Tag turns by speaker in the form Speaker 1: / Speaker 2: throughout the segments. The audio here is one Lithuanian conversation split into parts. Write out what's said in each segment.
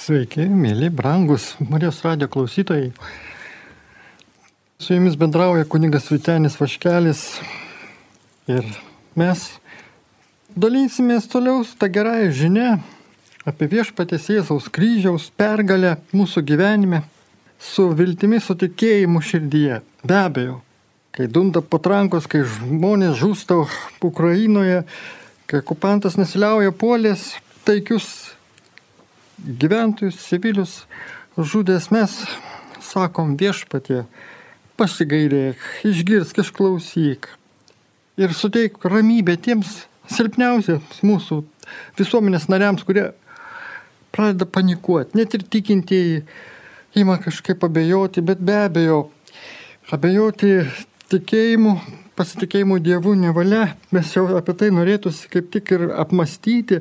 Speaker 1: Sveiki, mėly, brangus Marijos radio klausytojai. Su jumis bendrauja kuningas Vitenis Vaškelis ir mes dalysimės toliau su tą gerąją žinę apie viešpatės Jėzaus kryžiaus pergalę mūsų gyvenime su viltimi, su tikėjimu širdyje. Be abejo, kai dunda patrankos, kai žmonės žūsta Ukrainoje, kai okupantas nesiliauja puolės taikius gyventojus, civilius žudęs mes sakom viešpatie, pasigailėk, išgirsk, išklausyk ir suteik ramybę tiems silpniausiams mūsų visuomenės nariams, kurie pradeda panikuoti. Net ir tikintieji ima kažkaip abejoti, bet be abejo, abejoti tikėjimu, pasitikėjimu Dievu nevalia. Mes jau apie tai norėtųsi kaip tik ir apmastyti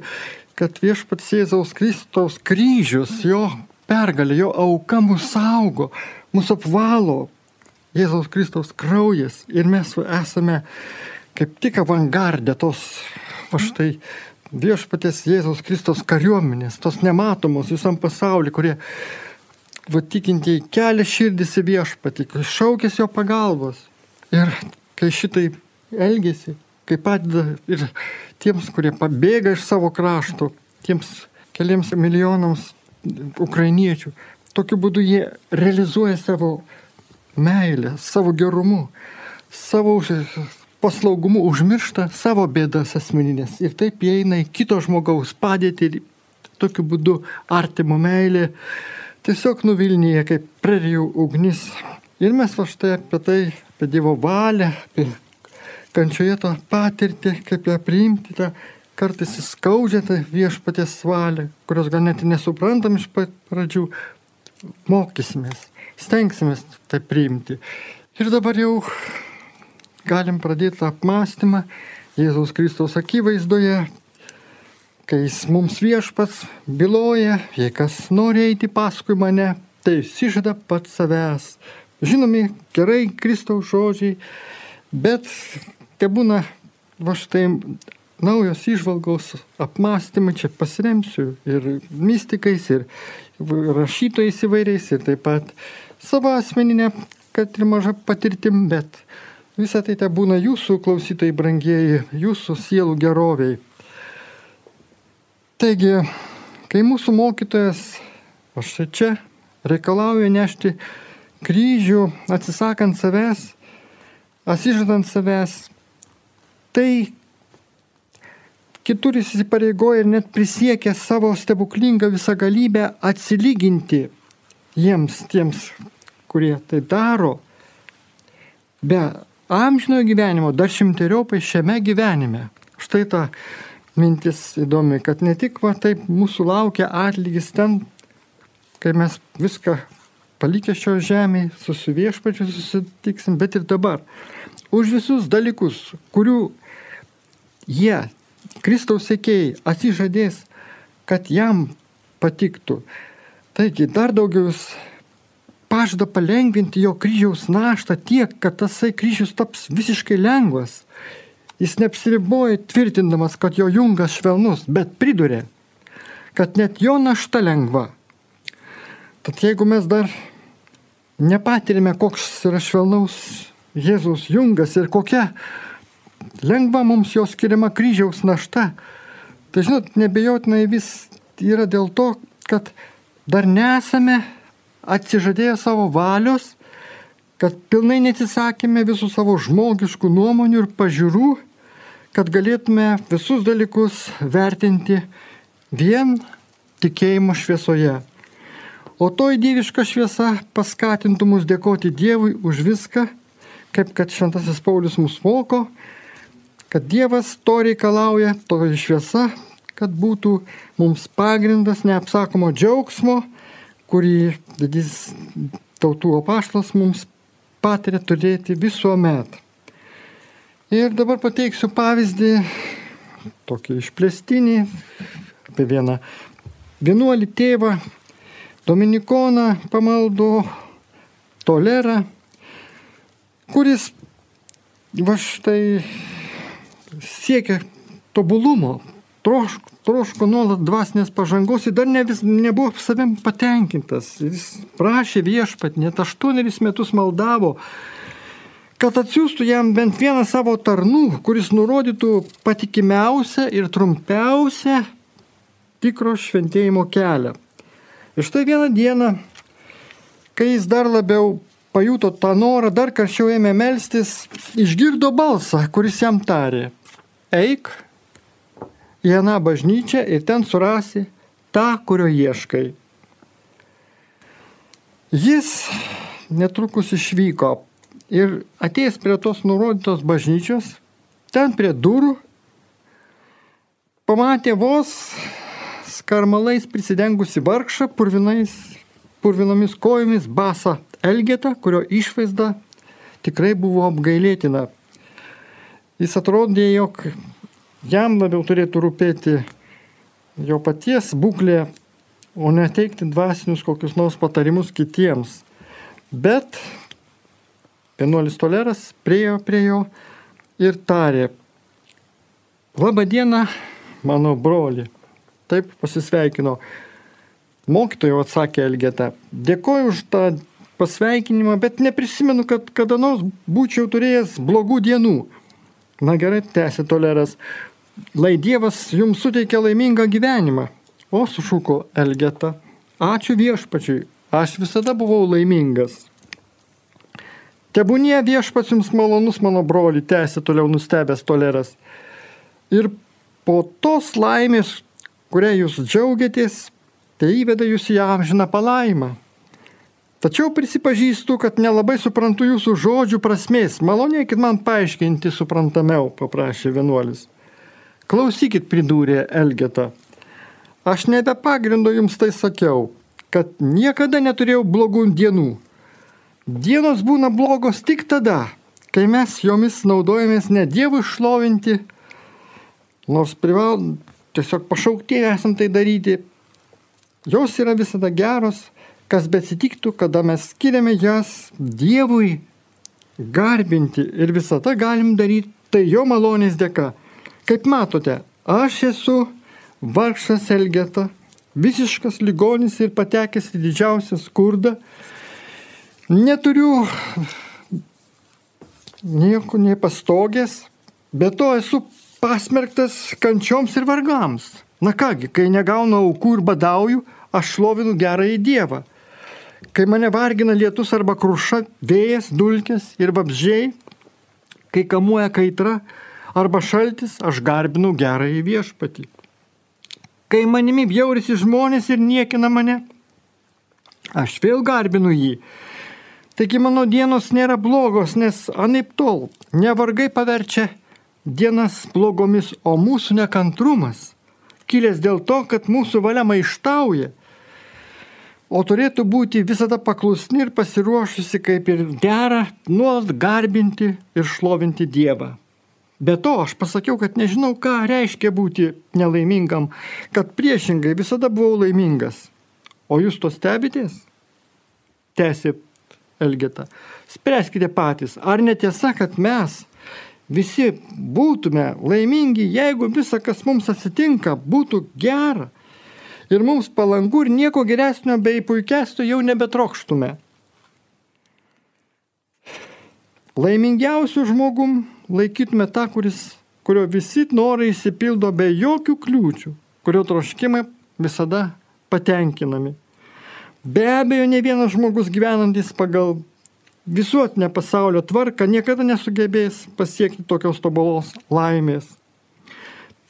Speaker 1: kad viešpats Jėzaus Kristaus kryžius, jo pergalė, jo auka mus saugo, mus apvalo. Jėzaus Kristaus kraujas ir mes esame kaip tik avangardė tos, va štai, viešpatės Jėzaus Kristaus kariuomenės, tos nematomos visam pasauliu, kurie, va tikintieji, kelia širdis į viešpatį, šaukės jo pagalbos. Ir kai šitai elgesi, kai padeda ir tiems, kurie pabėga iš savo krašto, tiems keliams milijonams ukrainiečių. Tokiu būdu jie realizuoja savo meilę, savo gerumu, savo paslaugumu, užmiršta savo bėdas asmeninės ir taip įeina į kito žmogaus padėtį ir tokiu būdu artimo meilė tiesiog nuvilnyje kaip prerijų ugnis. Ir mes va štai apie tai, apie Dievo valią, apie kančioje tą patirtį, kaip ją priimti, tą kartais įskaudžią tą viešpatės valią, kurios gal net nesuprantam iš pradžių, mokysimės, stengsimės tai priimti. Ir dabar jau galim pradėti apmąstymą Jėzaus Kristaus akivaizdoje, kai jis mums viešpats byloja, jei kas nori eiti paskui mane, tai išsižada pats savęs. Žinomi gerai Kristaus žodžiai, bet te būna va štai naujos išvalgos, apmąstymai, čia pasiremsiu ir mystikais, ir rašytojais įvairiais, ir taip pat savo asmeninė, kad ir maža patirtim, bet visą tai te būna jūsų klausytojai brangieji, jūsų sielų geroviai. Taigi, kai mūsų mokytojas, aš čia, reikalauja nešti kryžių, atsisakant savęs, atsižadant savęs, tai kitur jis įsipareigoja ir net prisiekia savo stebuklingą visagalybę atsilyginti jiems, tiems, kurie tai daro, be amžinojo gyvenimo, dar šimteriopai šiame gyvenime. Štai ta mintis įdomi, kad ne tik va taip mūsų laukia atlygis ten, kai mes viską palikę šio žemėje, susiviešpačiu susitiksim, bet ir dabar. Už visus dalykus, kurių jie, Kristaus sėkėjai, atsižadės, kad jam patiktų. Taigi dar daugiau jis pažada palengvinti jo kryžiaus naštą tiek, kad tasai kryžius taps visiškai lengvas. Jis neapsiriboja tvirtindamas, kad jo jungas švelnus, bet pridurė, kad net jo našta lengva. Tad jeigu mes dar nepatirime, koks yra švelnaus Jėzaus jungas ir kokia lengva mums jo skiriama kryžiaus našta. Tai žinot, nebejotinai vis yra dėl to, kad dar nesame atsižadėję savo valios, kad pilnai neatsisakėme visų savo žmogiškų nuomonių ir pažiūrų, kad galėtume visus dalykus vertinti vien tikėjimo šviesoje. O toj dieviška šviesa paskatintų mus dėkoti Dievui už viską, kaip kad Šventasis Paulius mus moko, kad Dievas to reikalauja, to šviesa, kad būtų mums pagrindas neapsakomo džiaugsmo, kurį didis tautų apaštas mums patiria turėti visuomet. Ir dabar pateiksiu pavyzdį, tokį išplėstinį, apie vieną vienuolį tėvą, Dominikoną pamaldo Tolerą, kuris va štai siekia tobulumo, troško, troško nuolat dvasinės pažangos ir dar ne vis, nebuvo savim patenkintas. Jis prašė viešpat, net aštuonerius metus maldavo, kad atsiųstų jam bent vieną savo tarnų, kuris nurodytų patikimiausią ir trumpiausią tikro šventėjimo kelią. Ir štai vieną dieną, kai jis dar labiau pajuto tą norą, dar karščiau ėmė melstis, išgirdo balsą, kuris jam tarė, eik į aną bažnyčią ir ten surasi tą, kurio ieškai. Jis netrukus išvyko ir atėjęs prie tos nurodytos bažnyčios, ten prie durų, pamatė vos skarmalais prisidengusi vargšą purvinais, purvinomis kojomis basą Elgetą, kurio išvaizda tikrai buvo apgailėtina. Jis atrodė, jog jam labiau turėtų rūpėti jo paties būklė, o ne teikti dvasinius kokius nors patarimus kitiems. Bet vienuolis toleras priejo prie jo ir tarė, Labą dieną, mano broli. Taip pasisveikino. Mokytojo atsakė Elgeta. Dėkoju už tą pasveikinimą, bet neprisimenu, kad kada nors būčiau turėjęs blogų dienų. Na gerai, tęsė toleras. Lai Dievas jums suteikia laimingą gyvenimą. O sušuko Elgeta. Ačiū viešpačiui, aš visada buvau laimingas. Tebūnie viešpats jums malonus, mano broli, tęsė toliau nustebęs toleras. Ir po tos laimės, kurią jūs džiaugiatės, tai įveda jūs į amžiną palaimą. Tačiau prisipažįstu, kad nelabai suprantu jūsų žodžių prasmės. Malonėkit man paaiškinti suprantamiau, paprašė vienuolis. Klausykit, pridūrė Elgeta. Aš nebe pagrindo jums tai sakiau, kad niekada neturėjau blogų dienų. Dienos būna blogos tik tada, kai mes jomis naudojamės ne Dievui šlovinti, nors prival tiesiog pašaukti esam tai daryti. Jos yra visada geros kas betsitiktų, kada mes skiriame jas Dievui garbinti ir visada galim daryti tai jo malonės dėka. Kaip matote, aš esu vargšas Elgeta, visiškas ligonis ir patekęs į didžiausią skurdą. Neturiu nieko nepastogės, bet to esu pasmerktas kančioms ir vargams. Na kągi, kai negaunu aukų ir badauju, aš šlovinu gerąjį Dievą. Kai mane vargina lietus arba kruša, vėjas, dulkės ir vabžiai, kai kamuoja kaitra arba šaltis, aš garbinu gerąjį viešpatį. Kai manimi bjaurisi žmonės ir niekina mane, aš vėl garbinu jį. Taigi mano dienos nėra blogos, nes anaip tol nevargai paverčia dienas blogomis, o mūsų nekantrumas, kilęs dėl to, kad mūsų valia maištauja, o turėtų būti visada paklusni ir pasiruošusi kaip ir dera nuolat garbinti ir šlovinti Dievą. Be to aš pasakiau, kad nežinau, ką reiškia būti nelaimingam, kad priešingai visada buvau laimingas. O jūs to stebitės? Tęsė Elgeta. Spręskite patys, ar netiesa, kad mes visi būtume laimingi, jeigu visa, kas mums atsitinka, būtų gera ir mums palanku ir nieko geresnio bei puikesnio jau nebetrokštume. Laimingiausių žmogum laikytume tą, kuris, kurio visi norai įsipildo be jokių kliūčių, kurio troškimai visada patenkinami. Be abejo, ne vienas žmogus gyvenantis pagal visuotinę pasaulio tvarką niekada nesugebės pasiekti tokios tobulos laimės.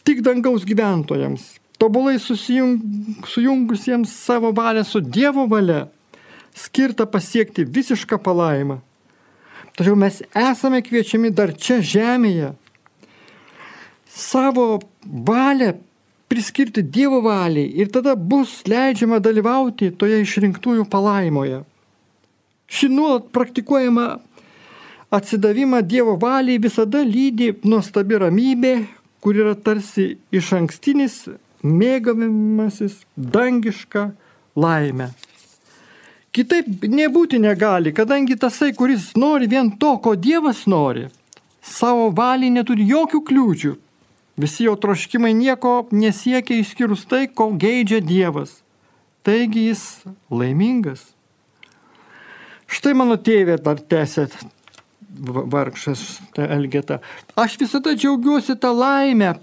Speaker 1: Tik dangaus gyventojams, tobulai susijung, sujungusiems savo valią su Dievo valia, skirta pasiekti visišką palaimą. Tačiau mes esame kviečiami dar čia žemėje savo valią priskirti Dievo valiai ir tada bus leidžiama dalyvauti toje išrinktųjų palaimoje. Ši nuolat praktikuojama atsidavimą Dievo valiai visada lydi nuostabi ramybė, kur yra tarsi iš ankstinis mėgavimasis dangišką laimę. Kitaip nebūti negali, kadangi tasai, kuris nori vien to, ko Dievas nori, savo valiai neturi jokių kliūčių. Visi jo troškimai nieko nesiekia išskyrus tai, ko geidžia Dievas. Taigi jis laimingas. Štai mano tėvė dar tęsė vargšas Elgeta. Aš visada džiaugiuosi tą laimę.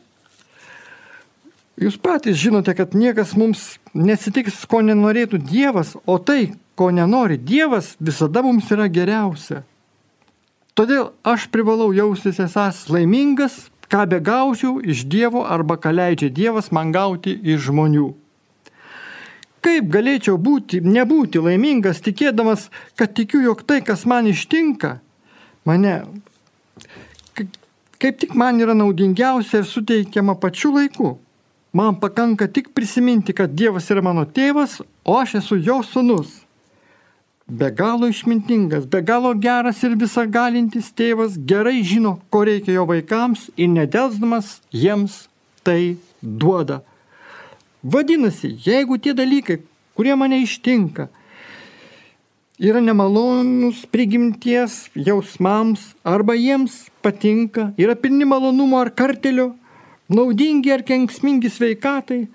Speaker 1: Jūs patys žinote, kad niekas mums nesitiks, ko nenorėtų Dievas, o tai, ko nenori Dievas, visada mums yra geriausia. Todėl aš privalau jaustis esas laimingas, ką be gaučiau iš Dievo arba ką leidžia Dievas man gauti iš žmonių. Kaip galėčiau būti, nebūti laimingas, tikėdamas, kad tikiu, jog tai, kas man ištinka, mane kaip tik man yra naudingiausia ir suteikiama pačiu laiku. Man pakanka tik prisiminti, kad Dievas yra mano tėvas, o aš esu jo sunus. Be galo išmintingas, be galo geras ir visagalintis tėvas gerai žino, ko reikia jo vaikams ir nedelsdamas jiems tai duoda. Vadinasi, jeigu tie dalykai, kurie mane ištinka, yra nemalonus prigimties jausmams arba jiems patinka, yra pilni malonumo ar kartelio, naudingi ar kenksmingi sveikatai,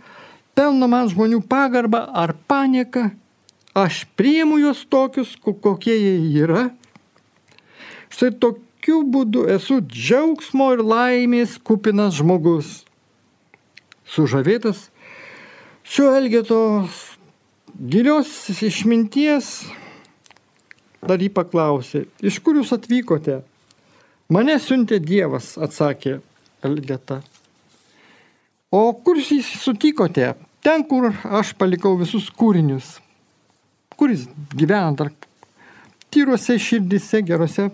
Speaker 1: pelno man žmonių pagarbą ar panieką, Aš priimu juos tokius, kokie jie yra. Štai tokiu būdu esu džiaugsmo ir laimės kupinas žmogus. Sužavėtas šio elgetos gilios išminties, dar jį paklausė, iš kur jūs atvykote? Mane siuntė Dievas, atsakė Elgeta. O kur jūs sutikote? Ten, kur aš palikau visus kūrinius kur jis gyvena dar tyruose širdise, gerose,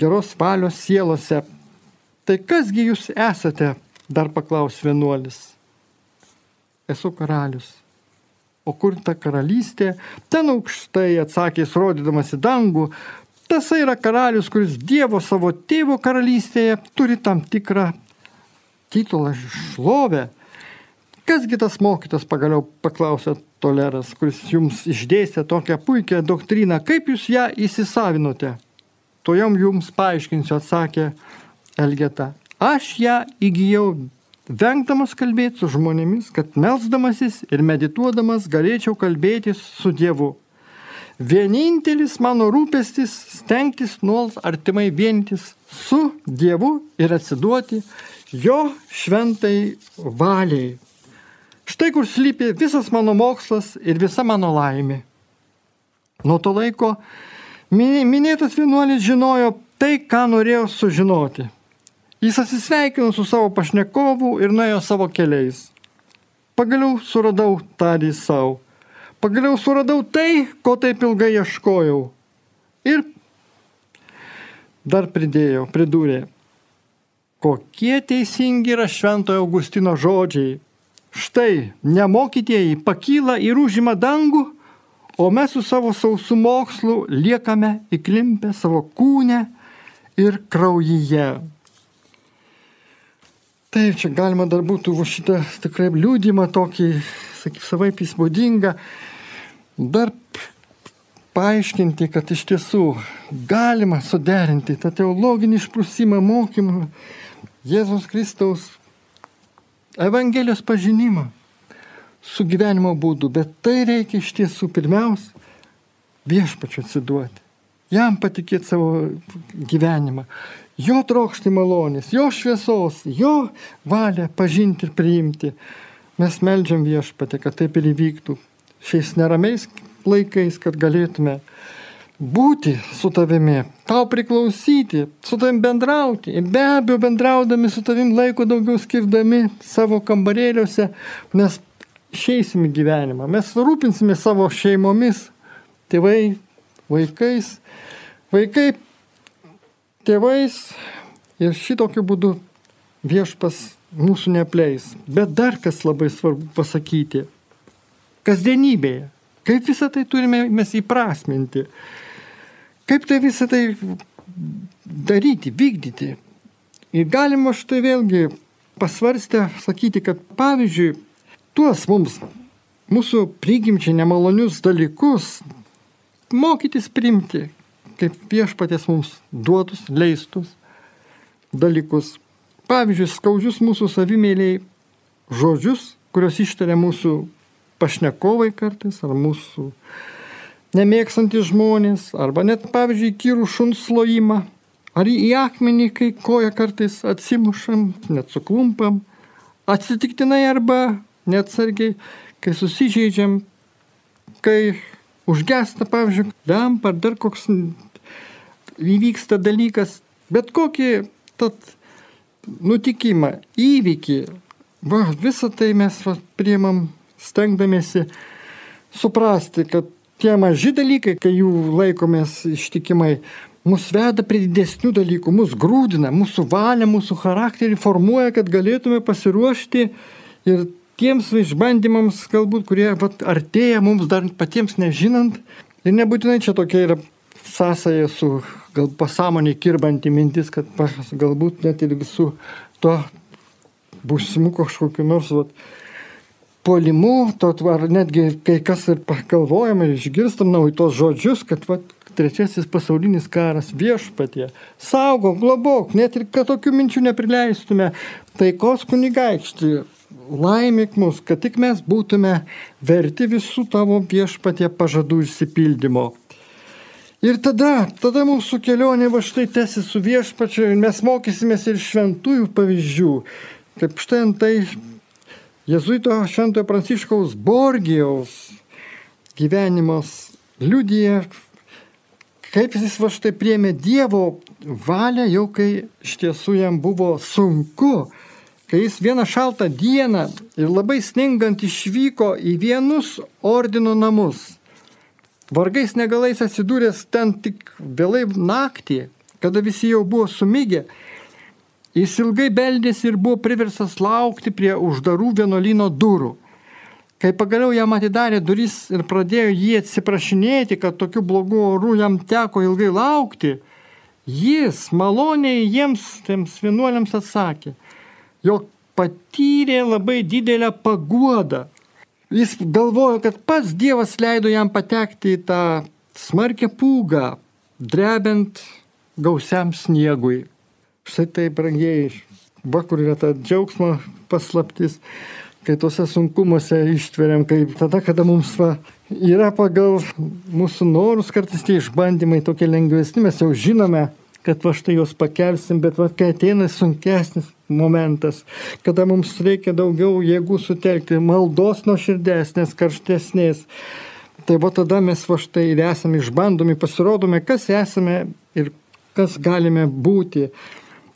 Speaker 1: geros valios sielose. Tai kasgi jūs esate, dar paklaus vienuolis. Esu karalius. O kur ta karalystė? Ten aukštai atsakė, rodydamas į dangų. Tasai yra karalius, kuris Dievo savo tėvo karalystėje turi tam tikrą titulą šlovę. Kasgi tas mokytas pagaliau paklausė Toleras, kuris jums išdėstė tokią puikią doktriną, kaip jūs ją įsisavinote? To jam jums paaiškinsiu, atsakė Elgeta. Aš ją įgyjau vengdamas kalbėti su žmonėmis, kad melzdamasis ir medituodamas galėčiau kalbėti su Dievu. Vienintelis mano rūpestis stengtis nuolat artimai vientis su Dievu ir atsiduoti jo šventai valiai. Štai kur slypi visas mano mokslas ir visa mano laimė. Nuo to laiko minėtas vienuolis žinojo tai, ką norėjo sužinoti. Jis atsisveikino su savo pašnekovu ir nuėjo savo keliais. Pagaliau suradau tarį savo. Pagaliau suradau tai, ko taip ilgai ieškojau. Ir dar pridėjo, pridūrė, kokie teisingi yra Šventojo Augustino žodžiai Štai nemokytieji pakyla ir užima dangų, o mes su savo sausų mokslu liekame įklimpę savo kūnę ir kraujyje. Taip, čia galima dar būtų šitą tikrai liūdimą tokį, sakyk, savaip įspūdingą, dar paaiškinti, kad iš tiesų galima suderinti tą teologinį išprusimą mokymą Jėzaus Kristaus Evangelijos pažinimą su gyvenimo būdu, bet tai reikia iš tiesų pirmiausia viešpačiu atsiduoti, jam patikėti savo gyvenimą, jo trokšti malonės, jo šviesos, jo valią pažinti ir priimti. Mes melžiam viešpatį, kad taip ir įvyktų šiais neramiais laikais, kad galėtume būti su tavimi, tau priklausyti, su tavim bendrauti. Be abejo, bendraudami su tavim laiko daugiau skirdami savo kambarėliuose, mes išeisim į gyvenimą, mes rūpinsime savo šeimomis, tėvai, vaikais, vaikai, tėvais ir šitokiu būdu viešpas mūsų nepleis. Bet dar kas labai svarbu pasakyti. Kasdienybėje. Kaip visą tai turime mes įprasminti. Kaip tai visą tai daryti, vykdyti? Ir galima štai vėlgi pasvarstę sakyti, kad pavyzdžiui, tuos mums, mūsų prigimčiai nemalonius dalykus, mokytis primti, kaip viešpatės mums duotus, leistus dalykus. pavyzdžiui, skaudžius mūsų savimėliai žodžius, kuriuos ištaria mūsų pašnekovai kartais, ar mūsų nemėgstantys žmonės, arba net, pavyzdžiui, kyrų šuns slojimą, ar į akmenį, kai koja kartais atsimušam, net suklumpam, atsitiktinai arba neatsargiai, kai susižeidžiam, kai užgesta, pavyzdžiui, lempa ar dar koks įvyksta dalykas, bet kokį tad nutikimą, įvykį, va, visą tai mes va, priemam stengdamėsi suprasti, kad tie maži dalykai, kai jų laikomės ištikimai, mus veda prie didesnių dalykų, mus grūdina, mūsų valią, mūsų charakterį formuoja, kad galėtume pasiruošti ir tiems išbandymams, galbūt, kurie vat, artėja mums dar patiems nežinant. Ir nebūtinai čia tokia yra sąsaja su gal pasąmonė kirbanti mintis, kad galbūt net ir su to būsimu kažkokiu nors vat, polimu, to, ar netgi kai kas ir pagalvojam ir išgirstam naujus tos žodžius, kad vat, trečiasis pasaulinis karas viešpatie. Saugok, globok, net ir kad tokių minčių neprileistume. Taikos kunigaikštį, laimėk mus, kad tik mes būtume verti visų tavo viešpatie pažadų išsipildymo. Ir tada, tada mūsų kelionė va štai tęsi su viešpačiu ir mes mokysimės ir šventųjų pavyzdžių. Kaip štai antai Jėzuito Šventojo Pranciškaus Borgijaus gyvenimas liudija, kaip jis va štai priemė Dievo valią, jau kai iš tiesų jam buvo sunku, kai jis vieną šaltą dieną ir labai sningant išvyko į vienus ordino namus. Vargais negalais atsidūręs ten tik vėlai naktį, kada visi jau buvo sumygę, jis ilgai beldėsi ir buvo priversas laukti prie uždarų vienuolino durų. Kai pagaliau jam atidarė duris ir pradėjo jį atsiprašinėti, kad tokiu blogu oru jam teko ilgai laukti, jis maloniai jiems, tiems vienuoliams atsakė, jog patyrė labai didelę paguodą Jis galvojo, kad pats Dievas leido jam patekti į tą smarkę pūgą, drebent gausiam sniegui. Štai tai, brangiai, va kur yra ta džiaugsmo paslaptis, kai tuose sunkumuose ištveriam, kai tada, kada mums va, yra pagal mūsų norus kartais tie išbandymai tokie lengvesni, mes jau žinome, kad va štai juos pakelsim, bet va kai ateina sunkesnis momentas, kada mums reikia daugiau jėgų sutelkti, maldos nuoširdesnės, karštesnės, tai va tada mes va štai ir esame išbandomi, pasirodome, kas esame ir kas galime būti.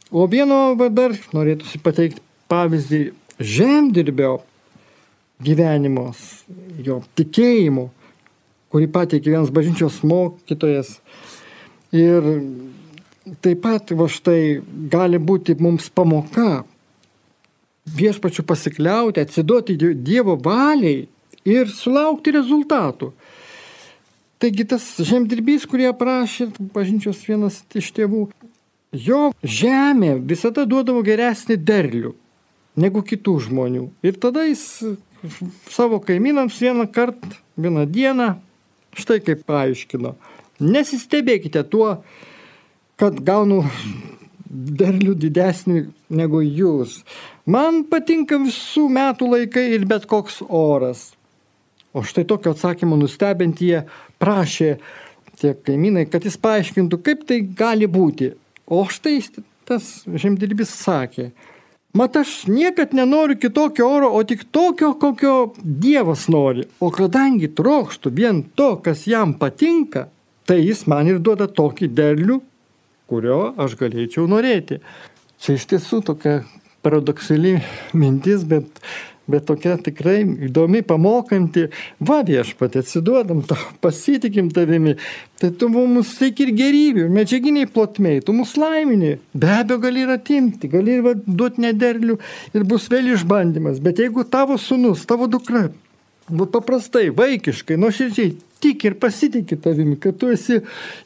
Speaker 1: O vieno dar norėtųsi pateikti pavyzdį žemdirbio gyvenimos, jo tikėjimo, kurį pateikė vienas bažnyčios mokytojas. Ir taip pat va štai gali būti mums pamoka viešpačių pasikliauti, atsiduoti Dievo valiai ir sulaukti rezultatų. Taigi tas žemdirbys, kurį aprašė bažnyčios vienas iš tėvų, jo žemė visada duodavo geresnį derlių negu kitų žmonių. Ir tada jis savo kaimynams vieną kartą, vieną dieną, štai kaip paaiškino. Nesistebėkite tuo, kad gaunu derlių didesnį negu jūs. Man patinka visų metų laikai ir bet koks oras. O štai tokio atsakymo nustebint jie prašė tie kaimynai, kad jis paaiškintų, kaip tai gali būti. O štai tas žemdirbys sakė, mat aš niekad nenoriu kitokio oro, o tik tokio, kokio Dievas nori. O kadangi trokštų vien to, kas jam patinka, tai jis man ir duoda tokį derlių, kurio aš galėčiau norėti. Čia iš tiesų tokia paradoksali mintis, bet, bet tokia tikrai įdomi, pamokanti. Va viešpatė, atsiduodam, to, pasitikim tavimi. Tai tu mums teik ir gerybių, medžiaginiai plotmiai, tu mus laimini. Be abejo, gali ir atimti, gali ir duoti nederlių ir bus vėl išbandymas. Bet jeigu tavo sunus, tavo dukra, nu paprastai, vaikiškai, nuoširdžiai tik ir pasitikė tavimi, kad tu esi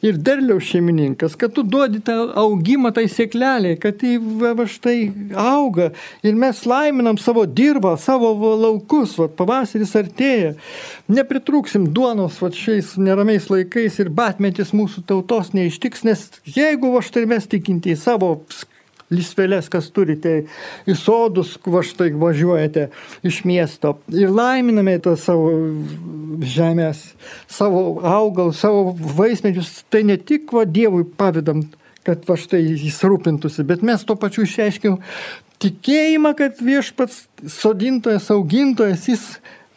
Speaker 1: ir derliaus šeimininkas, kad tu duodi tą augimą tai sėkleliai, kad tai va, štai auga ir mes laiminam savo dirbą, savo laukus, va, pavasaris artėja, nepritrūksim duonos va šiais neramiais laikais ir batmetis mūsų tautos neištiks, nes jeigu va štai mes tikinti į savo lysvelės, kas turite, į sodus, va štai važiuojate iš miesto ir laiminame tą savo žemės, savo augalus, savo vaismedžius. Tai ne tik va Dievui pavydam, kad va štai jis rūpintųsi, bet mes to pačiu išreiškiam tikėjimą, kad viešpats sodintojas, augintojas, jis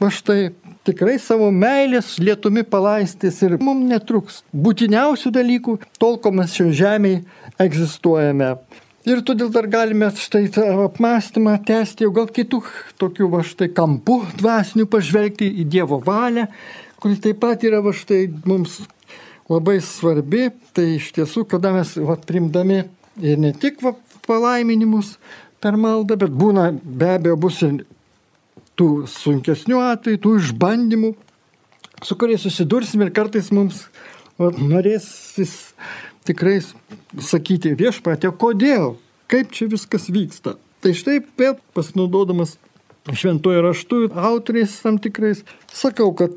Speaker 1: va štai tikrai savo meilės lietumi palaistys ir mums netruks būtiniausių dalykų, tol, kol mes šio žemėje egzistuojame. Ir todėl dar galime štai tą apmąstymą tęsti jau gal kitų tokių va štai kampų dvasinių pažvelgti į Dievo valią, kuri taip pat yra va štai mums labai svarbi. Tai iš tiesų, kada mes va, primdami ir ne tik va, palaiminimus per maldą, bet būna be abejo bus ir tų sunkesnių atvejų, tų išbandymų, su kuriais susidursim ir kartais mums va, norėsis tikrai sakyti viešpatė, kodėl, kaip čia viskas vyksta. Tai štai vėl pasinaudodamas šventojo raštų autoriais tam tikrais, sakau, kad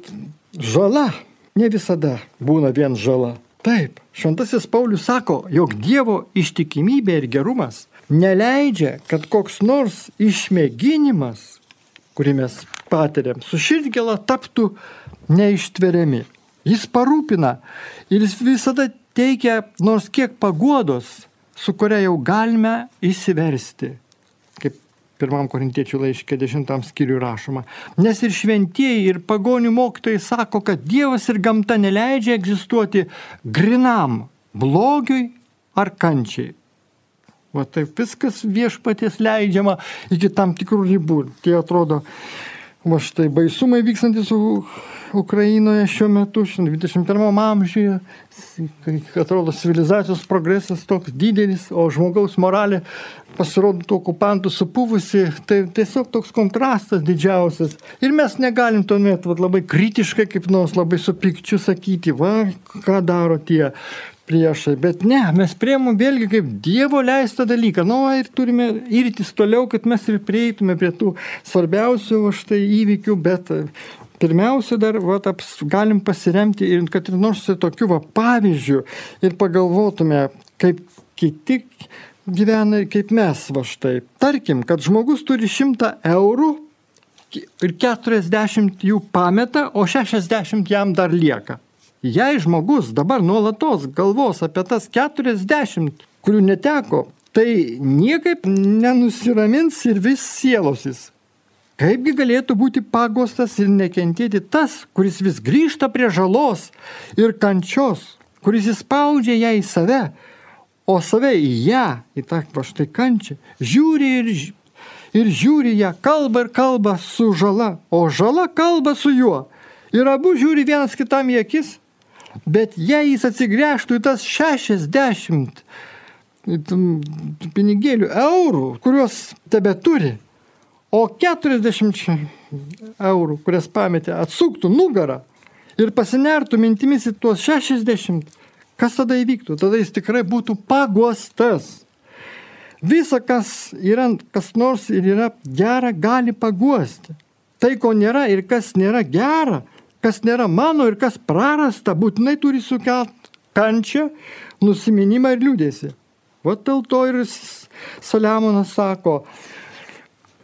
Speaker 1: žala ne visada būna vien žala. Taip, šventasis Paulius sako, jog Dievo ištikimybė ir gerumas neleidžia, kad koks nors išmėginimas kurį mes patiriam, su širdgėla taptų neištveriami. Jis parūpina ir jis visada teikia nors kiek paguodos, su kuria jau galime įsiversti. Kaip pirmam korintiečių laiškė dešimtam skyriui rašoma. Nes ir šventieji, ir pagonių mokytojai sako, kad Dievas ir gamta neleidžia egzistuoti grinam blogiui ar kančiai. Va taip viskas viešpaties leidžiama iki tam tikrų ribų. Tai atrodo, va štai baisumai vykstantis Ukrainoje šiuo metu, 21 amžiuje, atrodo civilizacijos progresas toks didelis, o žmogaus moralė pasirodo tų okupantų supuvusi, tai tiesiog toks kontrastas didžiausias. Ir mes negalim tuomet va, labai kritiškai kaip nors labai su pikčiu sakyti, va, ką daro tie priešai. Bet ne, mes priemom vėlgi kaip Dievo leistą dalyką. Nu, ir turime irtis toliau, kad mes ir prieitume prie tų svarbiausių štai įvykių, bet pirmiausia dar va, aps, galim pasiremti ir kad ir nors tokiu va, pavyzdžiu ir pagalvotume, kaip kiti gyvena ir kaip mes va štai. Tarkim, kad žmogus turi 100 eurų ir 40 jų pameta, o 60 jam dar lieka. Jei žmogus dabar nuolatos galvos apie tas 40, kurių neteko, tai niekaip nenusiramins ir vis sielosis. Kaipgi galėtų būti pagostas ir nekentėti tas, kuris vis grįžta prie žalos ir kančios, kuris įspaudžia ją į save, o save į ją, į tą va štai kančią, žiūri ir, ir žiūri ją, kalba ir kalba su žala, o žala kalba su juo. Ir abu žiūri vienas kitam į akis Bet jei jis atsigręžtų į tas 60 pinigėlių eurų, kuriuos tebe turi, o 40 eurų, kurias pametė, atsuktų nugarą ir pasinertų mintimis į tuos 60, kas tada įvyktų? Tada jis tikrai būtų paguostas. Visa, kas yra, kas nors ir yra gera, gali paguosti. Tai, ko nėra ir kas nėra gera, kas nėra mano ir kas prarasta, būtinai turi sukelt kančią, nusiminimą ir liūdėsi. Va dėl to ir Saliamonas sako,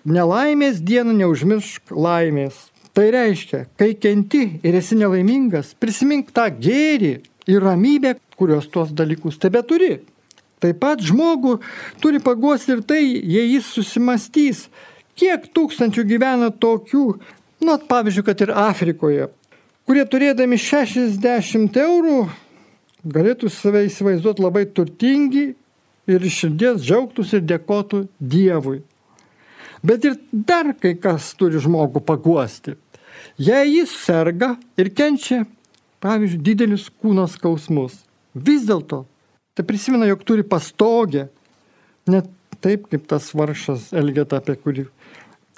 Speaker 1: nelaimės dieną neužmiršk laimės. Tai reiškia, kai kenti ir esi nelaimingas, prisimink tą gėrį ir ramybę, kurios tuos dalykus tebe turi. Taip pat žmogų turi paguosti ir tai, jei jis susimastys, kiek tūkstančių gyvena tokių, nu, pavyzdžiui, kad ir Afrikoje, kurie turėdami 60 eurų galėtų save įsivaizduoti labai turtingi ir iš širdies džiaugtųsi ir dėkotų Dievui. Bet ir dar kai kas turi žmogų paguosti. Jei jis serga ir kenčia, pavyzdžiui, didelius kūno skausmus, vis dėlto, tai prisimena, jog turi pastogę, net taip kaip tas varšas Elgeta, apie kurį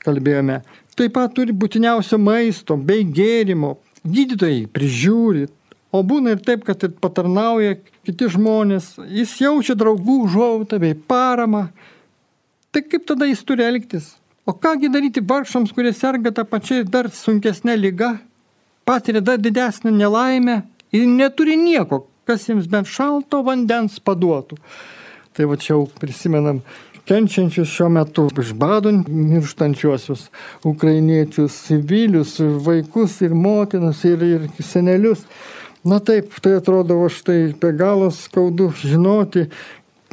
Speaker 1: kalbėjome. Taip pat turi būtiniausio maisto bei gėrimo, gydytojai prižiūri, o būna ir taip, kad ir patarnauja kiti žmonės, jis jaučia draugų užuojautą bei paramą. Tai kaip tada jis turi elgtis? O kągi daryti vargšams, kurie serga tą pačią dar sunkesnę lygą, patiria dar didesnę nelaimę ir neturi nieko, kas jiems bent šalto vandens paduotų. Tai va čia jau prisimenam kenčiančius šiuo metu iš bado mirštančiuosius ukrainiečius, civilius, vaikus ir motinas ir, ir senelius. Na taip, tai atrodo, aš tai be galo skaudu žinoti,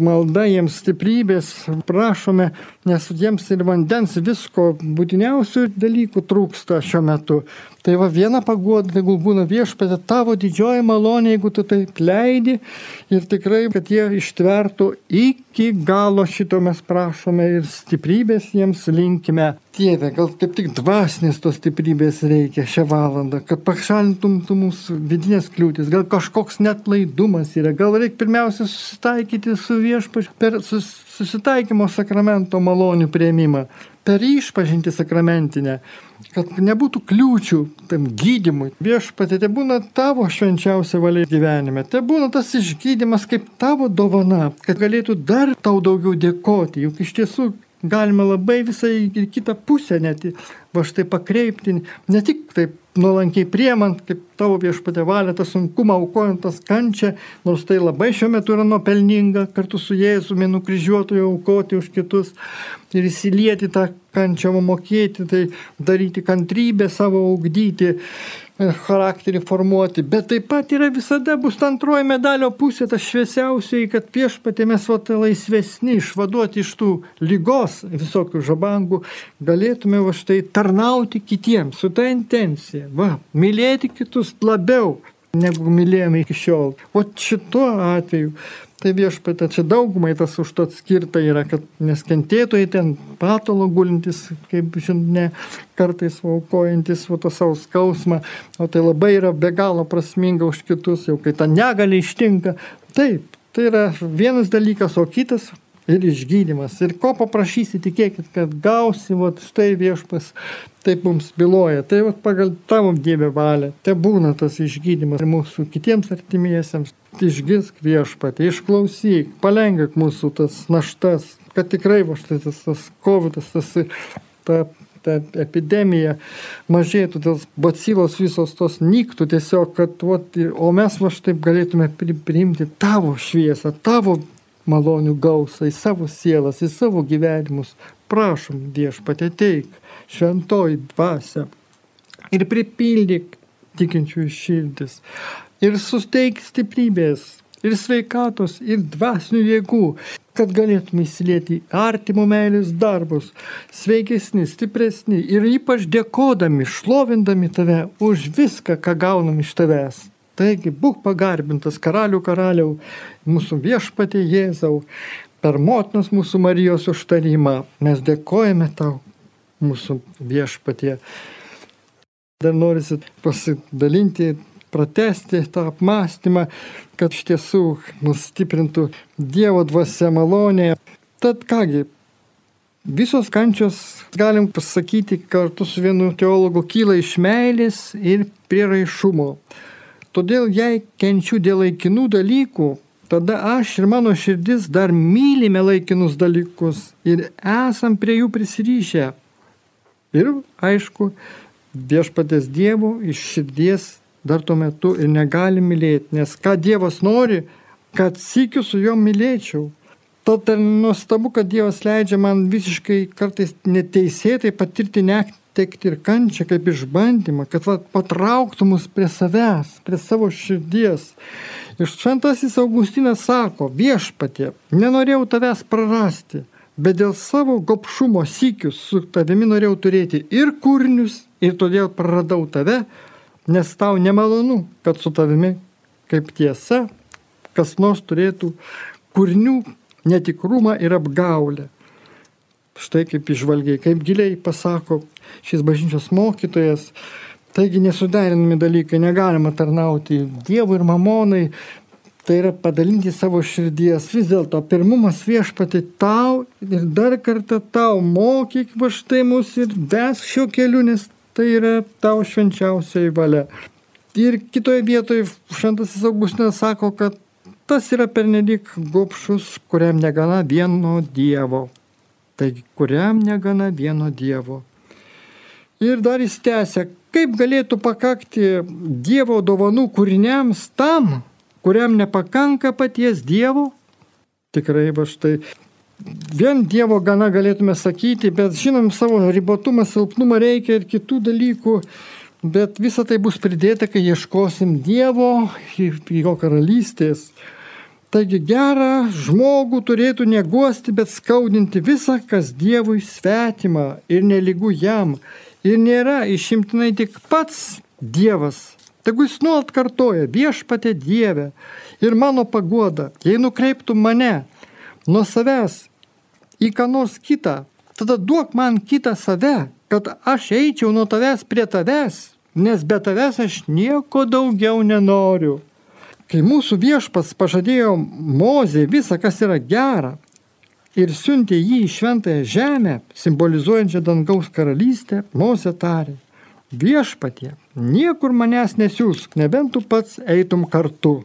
Speaker 1: malda jiems stiprybės, prašome, nes jiems ir vandens visko būtiniausių dalykų trūksta šiuo metu. Tai va viena paguoda, tegul būna viešpatė tavo didžioji malonė, jeigu tu taip leidi ir tikrai, kad jie ištvertų iki galo šito mes prašome ir stiprybės jiems linkime. Tėve, gal kaip tik dvasinės tos stiprybės reikia šią valandą, kad pašalintum tu mūsų vidinės kliūtis, gal kažkoks net laidumas yra, gal reikia pirmiausia susitaikyti su viešpačiu per sus, susitaikymo sakramento malonių prieimimą, per išpažinti sakramentinę kad nebūtų kliūčių tam gydimui. Viešpatė, tai būna tavo švenčiausia valia gyvenime, tai būna tas išgydymas kaip tavo dovana, kad galėtų dar tau daugiau dėkoti, juk iš tiesų galima labai visai į kitą pusę net va štai pakreipti, ne tik taip nuolankiai priemant, kaip tavo viešpatė valia, tą sunkumą aukojant tas kančią, nors tai labai šiuo metu yra nuopelninga kartu su Jėzumi nukryžiuotojo aukoti už kitus ir įsilieti tą kančią, mokėti, tai daryti kantrybę savo augdyti charakterį formuoti, bet taip pat yra visada bus ta antroji medalio pusė, ta šviesiausiai, kad viešpatė mes va laisvesni, išvaduoti iš tų lygos visokių žabangų, galėtume va štai tarnauti kitiems su ta intencija, va, mylėti kitus labiau negu mylėjome iki šiol. O šituo atveju Tai viešpatė, čia daugumai tas už to skirta yra, kad neskentėtojai ten patolo gulintis, kaip žinia, kartais aukojantis va, tą savo skausmą, o tai labai yra be galo prasminga už kitus, jau kai ta negali ištinka. Taip, tai yra vienas dalykas, o kitas ir išgydymas. Ir ko paprašysi, tikėkit, kad gausi, va štai viešpas taip mums byloja. Tai va pagal tavo Dievę valią, te būna tas išgydymas ir mūsų kitiems artimiesiems. Išgirsk viešpatį, išklausyk, palengvik mūsų tas naštas, kad tikrai va štai tas, tas COVID, tas, ta, ta epidemija mažėtų, tas bacilos visos tos nyktų tiesiog, kad, va, o mes va štai galėtume priimti tavo šviesą, tavo malonių gausą į savo sielas, į savo gyvenimus. Prašom, viešpatė teik, šventoji dvasia ir pripildyk tikinčiųjų širdis ir susteik stiprybės ir sveikatos ir dvasinių jėgų, kad galėtume įsilieti artimo meilės darbus, sveikesni, stipresni ir ypač dėkodami, šlovindami tave už viską, ką gaunam iš tavęs. Taigi, būk pagarbintas karalių karaliau, mūsų viešpatė Jėzau, per motinos mūsų Marijos užtarimą. Mes dėkojame tau, mūsų viešpatė. Dar norisi pasidalinti, pratesti tą apmąstymą, kad iš tiesų mus stiprintų Dievo dvasia malonė. Tad kągi, visos kančios, galim pasakyti, kartu su vienu teologu kyla iš meilės ir prieraišumo. Todėl jei kenčiu dėl laikinų dalykų, tada aš ir mano širdis dar mylime laikinus dalykus ir esam prie jų prisryšę. Ir aišku, viešpatės Dievo iš širdies dar tuo metu ir negali mylėti, nes ką Dievas nori, kad sikiu su juo mylėčiau. Tad ir nuostabu, kad Dievas leidžia man visiškai kartais neteisėtai patirti net tekti ir kančią kaip išbandymą, kad va, patrauktų mus prie savęs, prie savo širdies. Ir šventasis Augustinas sako, viešpatė, nenorėjau tavęs prarasti, bet dėl savo gopšumo sykius su tavimi norėjau turėti ir kūrinius, ir todėl praradau tave, nes tau nemalonu, kad su tavimi kaip tiesa kas nors turėtų kūrinių netikrumą ir apgaulę. Štai kaip išvalgiai, kaip giliai pasako šis bažnyčios mokytojas. Taigi nesuderinami dalykai, negalima tarnauti Dievui ir mamonai, tai yra padalinti savo širdies. Vis dėlto pirmumas viešpati tau ir dar kartą tau mokyk va štai mus ir ves šiuo keliu, nes tai yra tau švenčiausiai valia. Ir kitoje vietoje šventasis Augustinas sako, kad tas yra pernelyg gopšus, kuriam negana vieno Dievo. Taigi, kuriam negana vieno Dievo. Ir dar jis tęsia, kaip galėtų pakakti Dievo dovanų kūriniams tam, kuriam nepakanka paties Dievo. Tikrai va štai. Vien Dievo gana galėtume sakyti, bet žinom savo ribotumą, silpnumą reikia ir kitų dalykų. Bet visa tai bus pridėta, kai ieškosim Dievo, jo karalystės. Taigi gerą žmogų turėtų neguosti, bet skaudinti visą, kas Dievui svetima ir neligų jam. Ir nėra išimtinai tik pats Dievas. Tegu jis nuolat kartoja viešpatė Dieve ir mano pagoda, jei nukreiptų mane nuo savęs į ką nors kitą, tada duok man kitą save, kad aš eičiau nuo tavęs prie tavęs, nes be tavęs aš nieko daugiau nenoriu. Kai mūsų viešpas pažadėjo Mozė visą, kas yra gera, ir siuntė jį į šventąją žemę, simbolizuojančią dangaus karalystę, Mozė tarė, viešpatie, niekur manęs nesiūsk, nebent tu pats eitum kartu.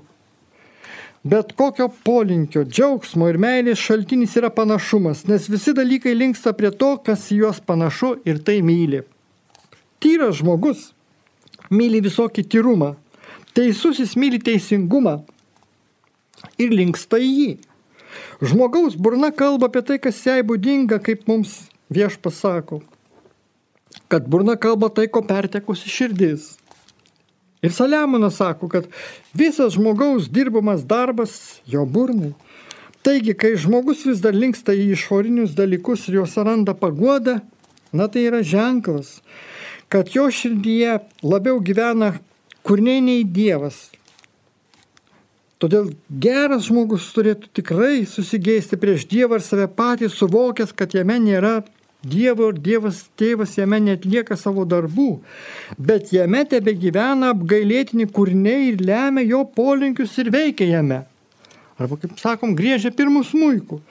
Speaker 1: Bet kokio polinkio, džiaugsmo ir meilės šaltinis yra panašumas, nes visi dalykai linksta prie to, kas į juos panašu ir tai myli. Tyras žmogus myli visokį tyrumą, Teisusis myli teisingumą ir linksta į jį. Žmogaus burna kalba apie tai, kas jai būdinga, kaip mums vieš pasako. Kad burna kalba tai, ko pertekusi širdis. Ir Saliamonas sako, kad visas žmogaus dirbamas darbas jo burnai. Taigi, kai žmogus vis dar linksta į išorinius dalykus ir juos randa paguodą, na tai yra ženklas, kad jo širdyje labiau gyvena kur nei nei Dievas. Todėl geras žmogus turėtų tikrai susigeisti prieš Dievą ir save patį suvokęs, kad jame nėra Dievo ir Dievas tėvas jame netlieka savo darbų, bet jame tebe gyvena apgailėtini kūriniai ir lemia jo polinkius ir veikia jame. Arba, kaip sakom, griežia pirmų smūjų.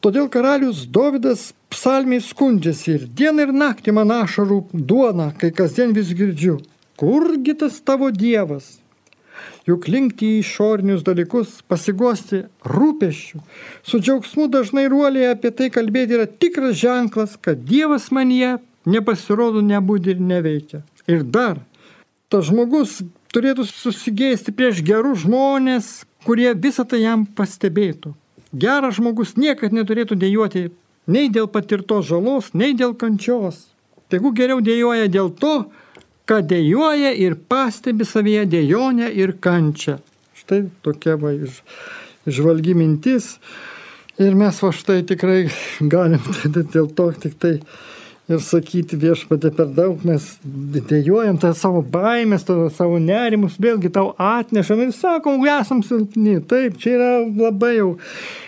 Speaker 1: Todėl karalius Dovydas psalmiai skundžiasi ir dieną ir naktį man ašarų duona, kai kasdien vis girdžiu. Kurgi tas tavo Dievas? Juk linkti į išorinius dalykus, pasiguosti rūpeščių, su džiaugsmu dažnai ruoliai apie tai kalbėti yra tikras ženklas, kad Dievas manyje nepasirodo, nebūdi ir neveikia. Ir dar, tas žmogus turėtų susigėsti prieš gerus žmonės, kurie visą tai jam pastebėtų. Geras žmogus niekad neturėtų dėjoti nei dėl patirtos žalos, nei dėl kančios. Tegu geriau dėjoja dėl to, kad dėjoja ir pastebi savyje dėjonę ir kančią. Štai tokia va iš, žvalgi mintis. Ir mes va štai tikrai galim dėl to tik tai ir sakyti viešpatė per daug, mes dėjojam tą savo baimės, tą savo nerimus, vėlgi tau atnešam ir sakom, esam silpni. Taip, čia yra labai jau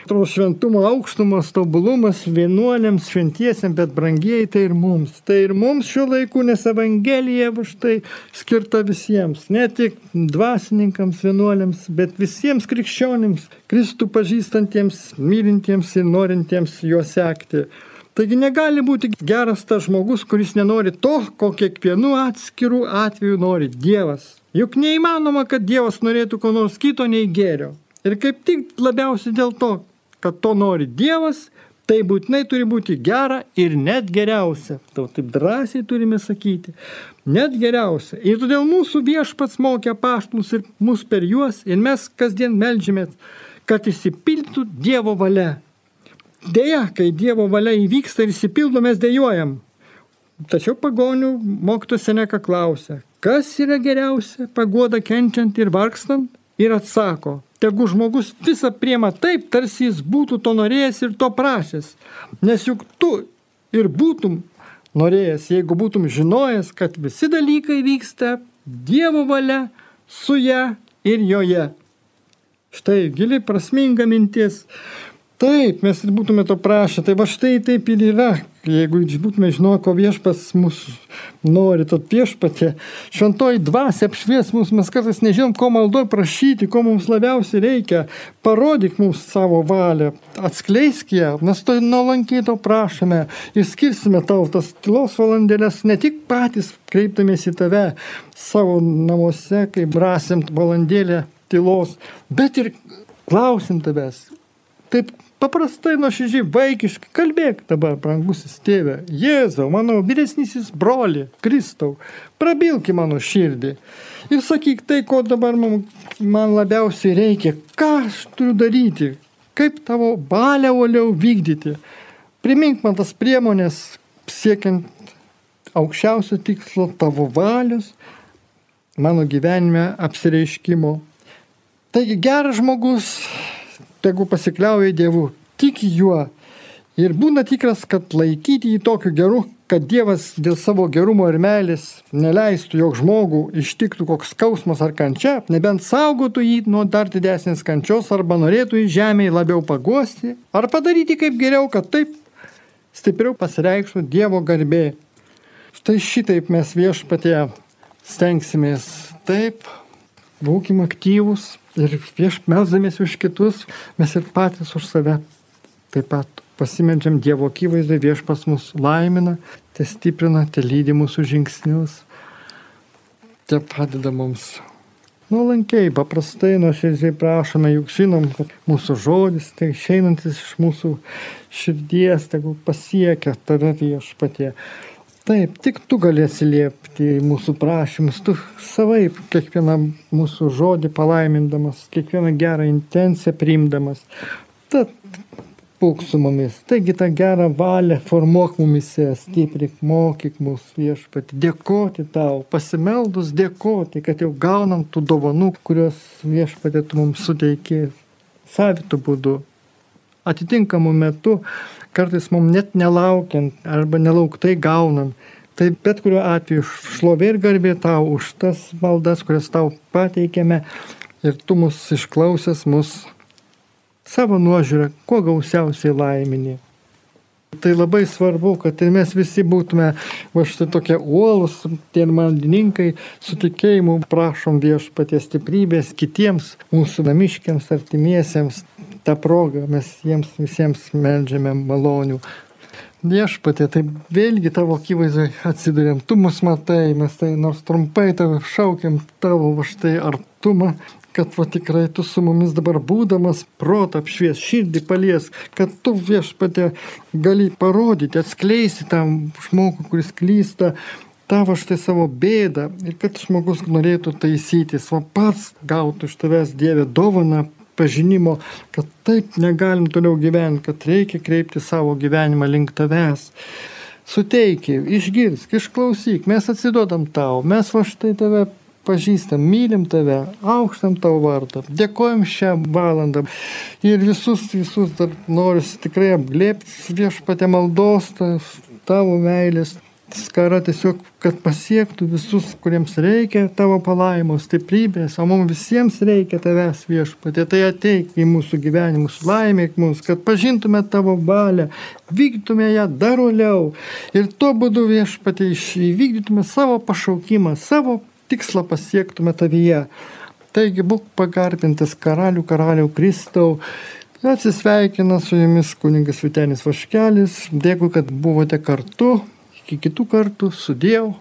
Speaker 1: to šventumo aukštumas, tobulumas vienuoliams, šventiesiam, bet brangiai tai ir mums. Tai ir mums šiuo laiku, nes Evangelija už tai skirta visiems, ne tik dvasininkams, vienuoliams, bet visiems krikščionims, Kristų pažįstantiems, mylintiems ir norintiems juo sekti. Taigi negali būti geras tas žmogus, kuris nenori to, ko kiekvienu atskiru atveju nori Dievas. Juk neįmanoma, kad Dievas norėtų ko nors kito nei gėrio. Ir kaip tik labiausiai dėl to, kad to nori Dievas, tai būtinai turi būti gera ir net geriausia. Tau taip drąsiai turime sakyti. Net geriausia. Ir todėl mūsų viešpats mokė paštlus ir mus per juos ir mes kasdien melžiamės, kad įsipildytų Dievo valia. Deja, kai Dievo valia įvyksta ir įsipildo, mes dėjojam. Tačiau pagonių mokytos Seneka klausia, kas yra geriausia pagoda kenčiant ir vargstant? Ir atsako, tegu žmogus visą priema taip, tarsi jis būtų to norėjęs ir to prašęs. Nes juk tu ir būtum norėjęs, jeigu būtum žinojęs, kad visi dalykai vyksta Dievo valia su ją ir joje. Štai gili prasminga mintis. Taip, mes ir būtume to prašę. Tai va štai taip ir yra. Jeigu būtume žinoję, ko viešpas mūsų nori, tad viešpatė, šventoji dvasia apšvies mus, mes kartais nežinom, ko maldoj prašyti, ko mums labiausiai reikia. Parodyk mums savo valią, atskleisk ją, mes to nuolankiai to prašome ir skirsime tau tas tylos valandėlės ne tik patys kreiptumės į tave savo namuose, kaip brasim valandėlę tylos, bet ir klausim tavęs. Taip paprastai, nuoširdžiai, vaikiškai, kalbėk dabar, brangusis tėve, Jėzau, mano vyresnysis broli, Kristau, prabilk į mano širdį ir sakyk tai, ko dabar man, man labiausiai reikia, ką aš turiu daryti, kaip tavo valią uoliau vykdyti. Primink man tas priemonės siekiant aukščiausio tikslo tavo valios, mano gyvenime apsireiškimo. Taigi geras žmogus, tegu pasikliauja Dievu, tik juo ir būna tikras, kad laikyti jį tokiu geru, kad Dievas dėl savo gerumo ir meilės neleistų, jog žmogų ištiktų koks skausmas ar kančia, nebent saugotų jį nuo dar didesnės kančios arba norėtų į žemėje labiau paguosti, ar padaryti kaip geriau, kad taip stipriau pasireikštų Dievo garbė. Štai šitaip mes viešpatie stengsimės. Taip, būkim aktyvus ir vieš melzdamės už kitus, mes ir patys už save taip pat pasimedžiam Dievo akivaizdai, viešpas mus laimina, te stiprina, te lydi mūsų žingsnius, te padeda mums. Nuolankiai, paprastai, nuoširdžiai prašome, juk žinom, kad mūsų žodis, tai išeinantis iš mūsų širdies, tegul pasiekia tave viešpatie. Taip, tik tu gali atsiliepti į mūsų prašymus, tu savaip kiekvieną mūsų žodį palaimindamas, kiekvieną gerą intenciją priimdamas. Tad būk su mumis. Taigi tą gerą valią formuok mumise, stiprik, mokyk mus viešpati, dėkoti tau, pasimeldus dėkoti, kad jau gaunam tų dovanų, kurios viešpati tu mums suteikė savitų būdų. Atitinkamų metų, kartais mums net nelaukiant arba nelauktai gaunam. Tai bet kuriuo atveju šlovė ir garbė tau už tas maldas, kurias tau pateikėme ir tu mus išklausęs, mus savo nuožiūrą kuo gausiausiai laiminį. Tai labai svarbu, kad ir mes visi būtume va štai tokie uolus, tie maldininkai, su tikėjimu prašom viešpaties stiprybės kitiems mūsų namiškiams, artimiesiems. Ta proga mes jiems visiems melžiame malonių. Viešpatė, tai vėlgi tavo akivaizdai atsidurėm, tu mus matai, mes tai nors trumpai tave šaukiam tavo va štai artumą, kad va tikrai tu su mumis dabar būdamas protą apšvies, širdį palies, kad tu viešpatė gali parodyti, atskleisti tam žmogų, kuris klysta, tavo štai savo bėdą ir kad žmogus norėtų taisytis, o pats gautų iš tavęs Dievę dovaną pažinimo, kad taip negalim toliau gyventi, kad reikia kreipti savo gyvenimą link tavęs. Suteiki, išgirsk, išklausyk, mes atsiduodam tau, mes va štai tave pažįstam, mylim tave, aukštam tavo vardą, dėkojom šią valandą ir visus, visus dar noriu tikrai apglėpti viešpatė maldos, tavo meilės. Skara tiesiog, kad pasiektų visus, kuriems reikia tavo palaimos, stiprybės, o mums visiems reikia tavęs viešpatė. Tai ateik į mūsų gyvenimus, laimėk mus, kad pažintume tavo valią, vykdytume ją dar uoliau ir tuo būdu viešpatė įvykdytume savo pašaukimą, savo tikslą pasiektume tavyje. Taigi būk pagarbintas karalių, karalių Kristau. Atsisveikina su jumis kuningas Vitenis Vaškelis. Dėkui, kad buvote kartu. Iki kitų kartų. Sudėjau.